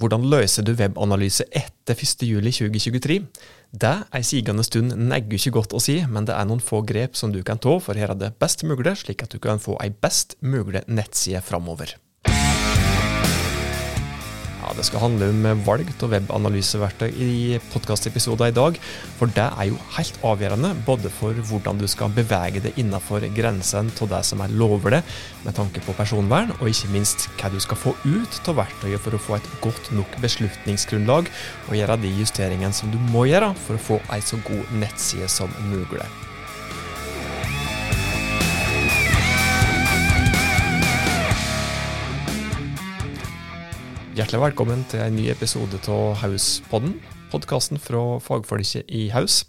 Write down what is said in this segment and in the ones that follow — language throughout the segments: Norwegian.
Hvordan løser du webanalyse etter 1.7.2023? Det er sigende stund negger ikke godt å si, men det er noen få grep som du kan ta for å gjøre det best mulig, slik at du kan få ei best mulig nettside framover. Det skal handle om valg av webanalyseverktøy i podkastepisoder i dag. For det er jo helt avgjørende både for hvordan du skal bevege deg innenfor grensen av det som er lovlig med tanke på personvern, og ikke minst hva du skal få ut av verktøyet for å få et godt nok beslutningsgrunnlag og gjøre de justeringene som du må gjøre for å få ei så god nettside som mulig. Hjertelig velkommen til en ny episode av Hauspodden, podkasten fra fagfolket i Haus.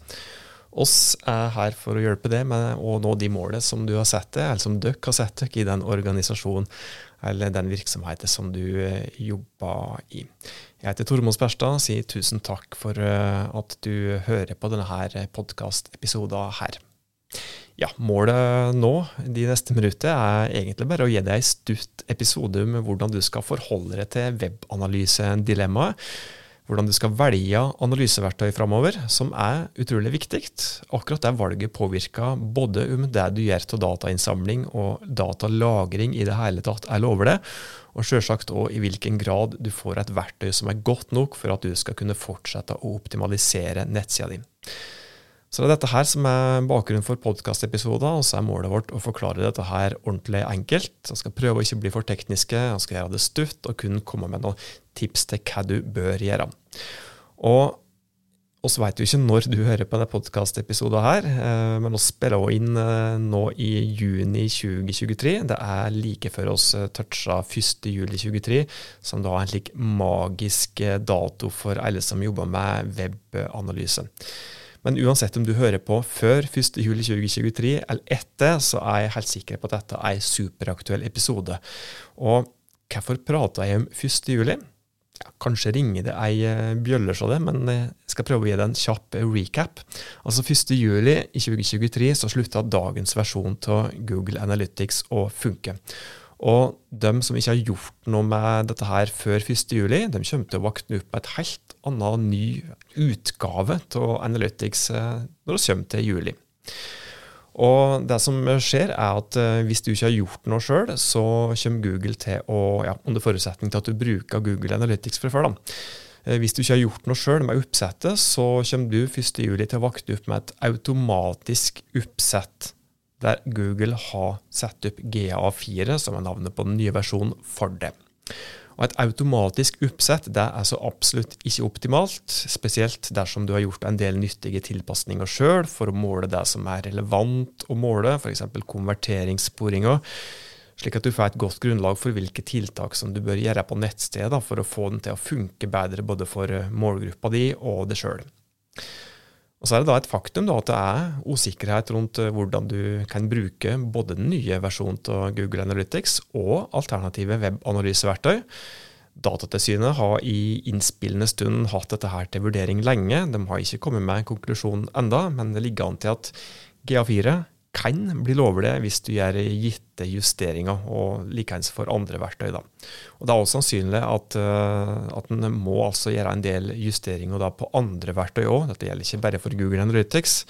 Oss er her for å hjelpe deg med å nå de målene som du har sett deg, eller som dere har sett dere i den organisasjonen eller den virksomheten som du eh, jobber i. Jeg heter Tormod Sperstad, sier tusen takk for eh, at du hører på denne podkastepisoden her. Ja, Målet nå de neste minuttene er egentlig bare å gi deg en stutt episode om hvordan du skal forholde deg til webanalyse-dilemmaet. Hvordan du skal velge analyseverktøy framover, som er utrolig viktig. Akkurat det valget påvirker både om det du gjør av datainnsamling og datalagring i det hele tatt er lovlig, og selvsagt òg i hvilken grad du får et verktøy som er godt nok for at du skal kunne fortsette å optimalisere nettsida di. Så det er dette her som er bakgrunnen for podkastepisoder, og så er målet vårt å forklare dette her ordentlig enkelt. Jeg skal prøve å ikke bli for tekniske, jeg skal gjøre det stutt og kun komme med noen tips til hva du bør gjøre. Og oss vet jo ikke når du hører på denne podkastepisoden her, eh, men vi spiller også inn eh, nå i juni 2023. Det er like før oss eh, toucha 1.7.23, som da er en slik magisk dato for alle som jobber med webanalyse. Men uansett om du hører på før 1.7.2023 eller etter, så er jeg helt sikker på at dette er en superaktuell episode. Og hvorfor prater jeg om 1.7.? Ja, kanskje ringer det ei eh, bjølle av det, men jeg skal prøve å gi deg en kjapp recap. Altså 1.7.2023 så slutta dagens versjon av Google Analytics å funke. Og de som ikke har gjort noe med dette her før 1.7, de kommer til å våkne opp med et helt annen ny utgave av Analytics eh, når vi kommer til juli. Og det som skjer, er at eh, hvis du ikke har gjort noe sjøl, så kommer Google til å, ja, under forutsetning til at du bruker Google Analytics fra før, da. Eh, hvis du ikke har gjort noe sjøl med oppsettet, så kommer du 1.7 til å våkne opp med et automatisk oppsett der Google har satt opp GA4, som er navnet på den nye versjonen, for det. Og Et automatisk oppsett det er så absolutt ikke optimalt, spesielt dersom du har gjort en del nyttige tilpasninger sjøl for å måle det som er relevant å måle, f.eks. konverteringssporinger, slik at du får et godt grunnlag for hvilke tiltak som du bør gjøre på nettstedet for å få den til å funke bedre både for målgruppa di og deg sjøl. Og Så er det da et faktum da, at det er usikkerhet rundt eh, hvordan du kan bruke både den nye versjonen av Google Analytics og alternative webanalyseverktøy. Datatilsynet har i innspillende stund hatt dette her til vurdering lenge. De har ikke kommet med en konklusjon enda, men det ligger an til at GA4 kan bli lovlig hvis du gjør gitte justeringer, og likeens for andre verktøy. Da. Og Det er også sannsynlig at, uh, at en må altså gjøre en del justeringer da på andre verktøy òg. Dette gjelder ikke bare for Google Analytics.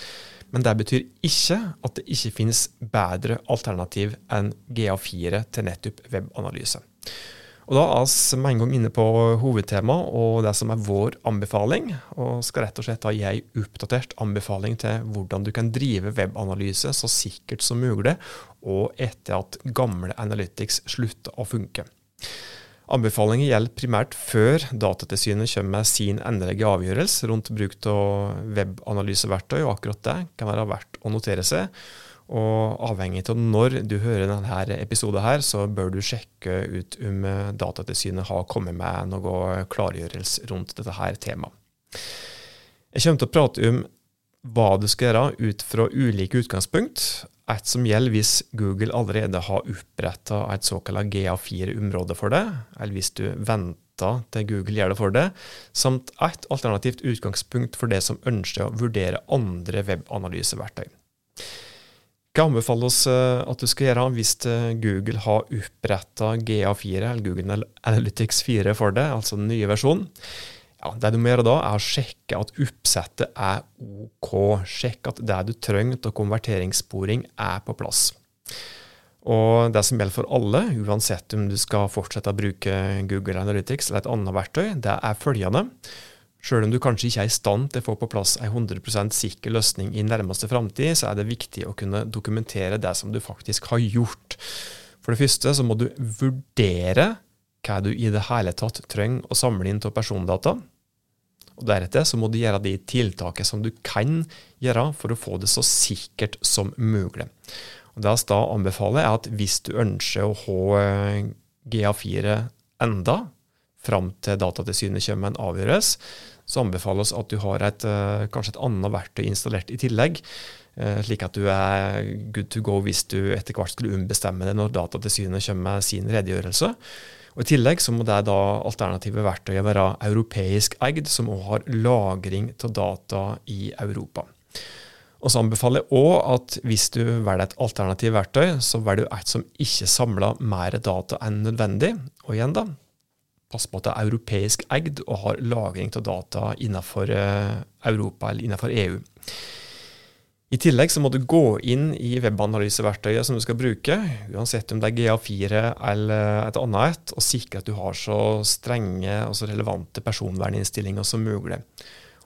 Men det betyr ikke at det ikke finnes bedre alternativ enn GA4 til nettopp webanalyse. Og Da er vi med en gang inne på hovedtemaet og det som er vår anbefaling. Og skal rett og slett gi en oppdatert anbefaling til hvordan du kan drive webanalyse så sikkert som mulig, og etter at gamle Analytics slutter å funke. Anbefalingen gjelder primært før Datatilsynet kommer med sin endelige avgjørelse rundt bruk av webanalyseverktøy, og akkurat det kan være verdt å notere seg. Og avhengig av når du hører denne episoden, her, så bør du sjekke ut om eh, Datatilsynet har kommet med noe klargjørelse rundt dette her temaet. Jeg kommer til å prate om hva du skal gjøre ut fra ulike utgangspunkt. Et som gjelder hvis Google allerede har oppretta et såkalt GA4-område for det, eller hvis du venter til Google gjør det for det, samt et alternativt utgangspunkt for det som ønsker å vurdere andre webanalyseverktøy. Hva anbefaler oss at du skal gjøre hvis Google har oppretta GA4, eller Google Analytics 4 for deg, altså den nye versjonen? Ja, Det du må gjøre da, er å sjekke at oppsettet er OK. Sjekke at det du trenger av konverteringssporing, er på plass. Og det som gjelder for alle, uansett om du skal fortsette å bruke Google Analytics eller et annet verktøy, det er følgende. Selv om du kanskje ikke er i stand til å få på plass en 100% sikker løsning i nærmeste framtid, så er det viktig å kunne dokumentere det som du faktisk har gjort. For det første så må du vurdere hva du i det hele tatt trenger å samle inn av persondata. Og Deretter så må du gjøre de tiltakene som du kan gjøre for å få det så sikkert som mulig. Og Det da anbefaler, er at hvis du ønsker å ha eh, GA4 enda, fram til Datatilsynet kommer med en avgjørelse, så anbefales at du har et, eh, kanskje et annet verktøy installert i tillegg, eh, slik at du er good to go hvis du etter hvert skulle ombestemme det når Datatilsynet kommer med sin redegjørelse. Og I tillegg så må det da alternative verktøyet være europeisk eid, som også har lagring av data i Europa. Og så anbefaler jeg òg at hvis du velger et alternativt verktøy, så velger du et som ikke samler mer data enn nødvendig. Og igjen, da, pass på at det er europeisk eid og har lagring av data innenfor eh, Europa eller innenfor EU. I tillegg så må du gå inn i webanalyseverktøyet som du skal bruke, uansett om det er GA4 eller et annet et, og sikre at du har så strenge og så relevante personverninnstillinger som mulig.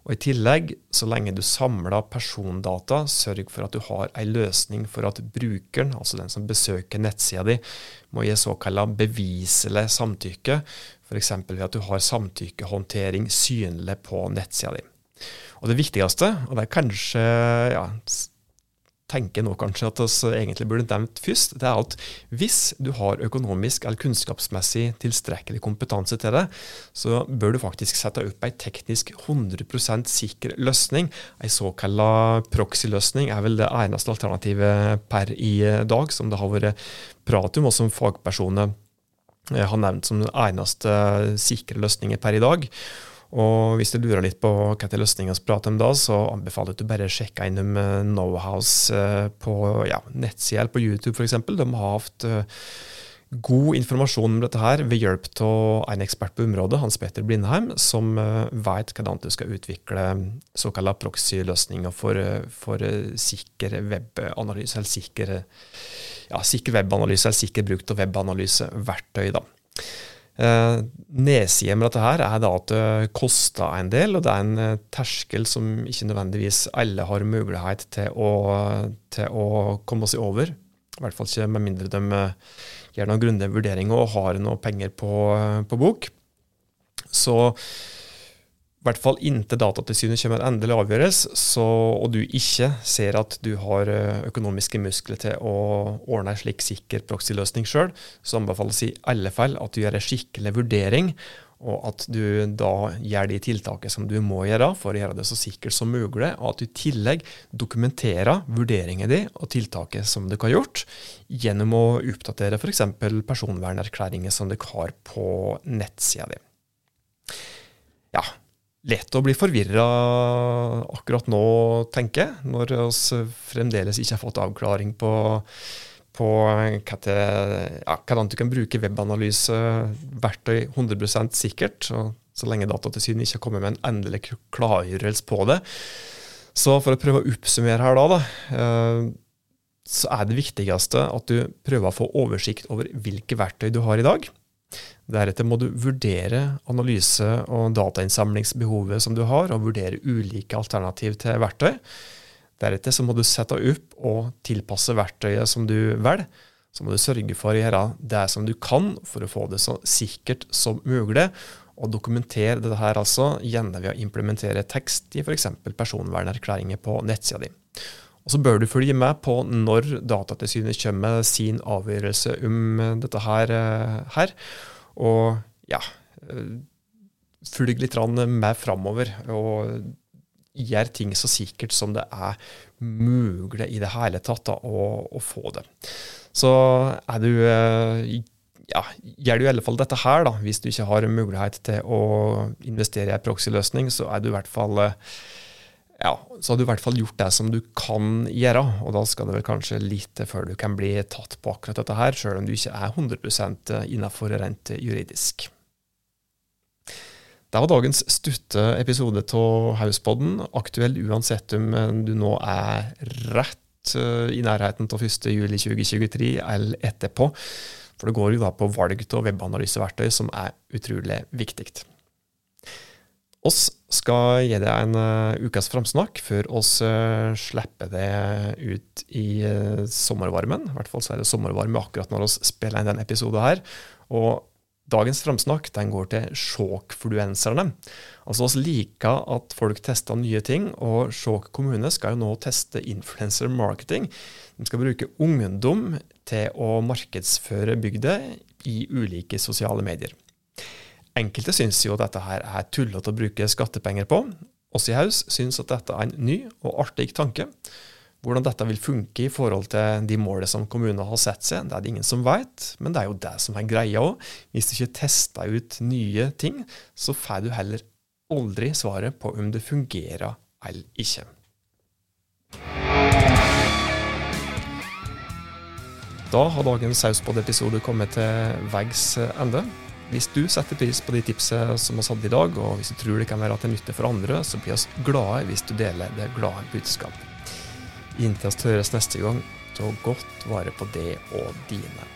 Og I tillegg, så lenge du samler persondata, sørg for at du har en løsning for at brukeren, altså den som besøker nettsida di, må gi såkalla beviselig samtykke, f.eks. ved at du har samtykkehåndtering synlig på nettsida di. Og det viktigste, og det er kanskje ja, tenker nå kanskje at vi egentlig burde nevnt først, det er at hvis du har økonomisk eller kunnskapsmessig tilstrekkelig kompetanse til det, så bør du faktisk sette opp en teknisk 100% sikker løsning. En såkalt proxy-løsning er vel det eneste alternativet per i dag som det har vært prat om, og som fagpersoner eh, har nevnt som den eneste sikre løsningen per i dag. Og hvis du lurer litt på hva er løsninga vi prater om da, så anbefaler jeg at du bare sjekker innom eh, Knowhouse eh, på ja, nettsida på YouTube f.eks. De har hatt eh, god informasjon om dette her ved hjelp av en ekspert på området, Hans Petter Blindheim, som vet hvordan du skal utvikle såkalte proxy-løsninger for, for sikker webanalyse, eller sikker, ja, sikker webanalyse, eller sikker bruk av webanalyseverktøy. da. Eh, med dette her er da at det koster en del, og det er en eh, terskel som ikke nødvendigvis alle har mulighet til å, til å komme seg over. I hvert fall ikke med mindre de eh, gjør noen grundige vurderinger og har noe penger på, på bok. Så i hvert fall inntil Datatilsynet kommer en endelig avgjørelse, og du ikke ser at du har eh, økonomiske muskler til å ordne en slik sikker proxy-løsning sjøl, så anbefales i alle fall at du gjør en skikkelig vurdering, og at du da gjør de tiltakene som du må gjøre for å gjøre det så sikkert som mulig, og at du i tillegg dokumenterer vurderingen din og tiltaket som du har gjort, gjennom å oppdatere f.eks. personvernerklæringer som du har på nettsida di. Ja, lett å bli forvirra akkurat nå, tenker jeg, når vi fremdeles ikke har fått avklaring på, på ja, hvordan du kan bruke webanalyseverktøy 100% sikkert, så lenge Datatilsynet ikke har kommet med en endelig klargjørelse på det. Så for å prøve å oppsummere her, da, da eh, så er det viktigste at du prøver å få oversikt over hvilke verktøy du har i dag. Deretter må du vurdere analyse- og datainnsamlingsbehovet som du har, og vurdere ulike alternativ til verktøy. Deretter må du sette opp og tilpasse verktøyet som du velger. Så må du sørge for å gjøre det som du kan for å få det så sikkert som mulig, og dokumentere dette her altså gjerne å implementere tekst i f.eks. personvernerklæringer på nettsida di. Og så bør du følge med på når Datatilsynet kommer med sin avgjørelse om dette her. Eh, her og ja eh, Følg litt med framover. Og gjør ting så sikkert som det er mulig i det hele tatt da, å, å, få det. Så er du eh, ja, gjør du i alle fall dette her, da, hvis du ikke har mulighet til å investere i en proxy-løsning, så er du i hvert fall ja, så har du i hvert fall gjort det som du kan gjøre, og da skal det vel kanskje litt til før du kan bli tatt på akkurat dette her, sjøl om du ikke er 100 innafor rent juridisk. Det var dagens stutte episode av Hauspodden, aktuell uansett om du nå er rett eh, i nærheten av 1.7.2023 eller etterpå. For det går jo da på valg av webanalyseverktøy, som er utrolig viktig. Oss skal gi deg en uh, ukas framsnakk før oss uh, slipper det ut i uh, sommervarmen. I hvert fall så er det sommervarme akkurat når vi spiller inn denne episoden her. Og dagens framsnakk den går til sjåkfluenserne. Altså oss liker at folk tester nye ting, og Sjåk kommune skal jo nå teste influencer marketing. De skal bruke ungdom til å markedsføre bygda i ulike sosiale medier. Enkelte syns jo at dette her er tullete å bruke skattepenger på. Oss i Haus syns at dette er en ny og artig tanke. Hvordan dette vil funke i forhold til de målene som kommunen har satt seg, det er det ingen som vet, men det er jo det som er greia òg. Hvis du ikke tester ut nye ting, så får du heller aldri svaret på om det fungerer eller ikke. Da har dagens Sauspod-episode kommet til veis ende. Hvis du setter pris på de tipsene som vi hadde i dag, og hvis du tror det kan være til nytte for andre, så blir vi glade hvis du deler det glade budskapet. Inntil vi høres neste gang, ta godt vare på det og dine.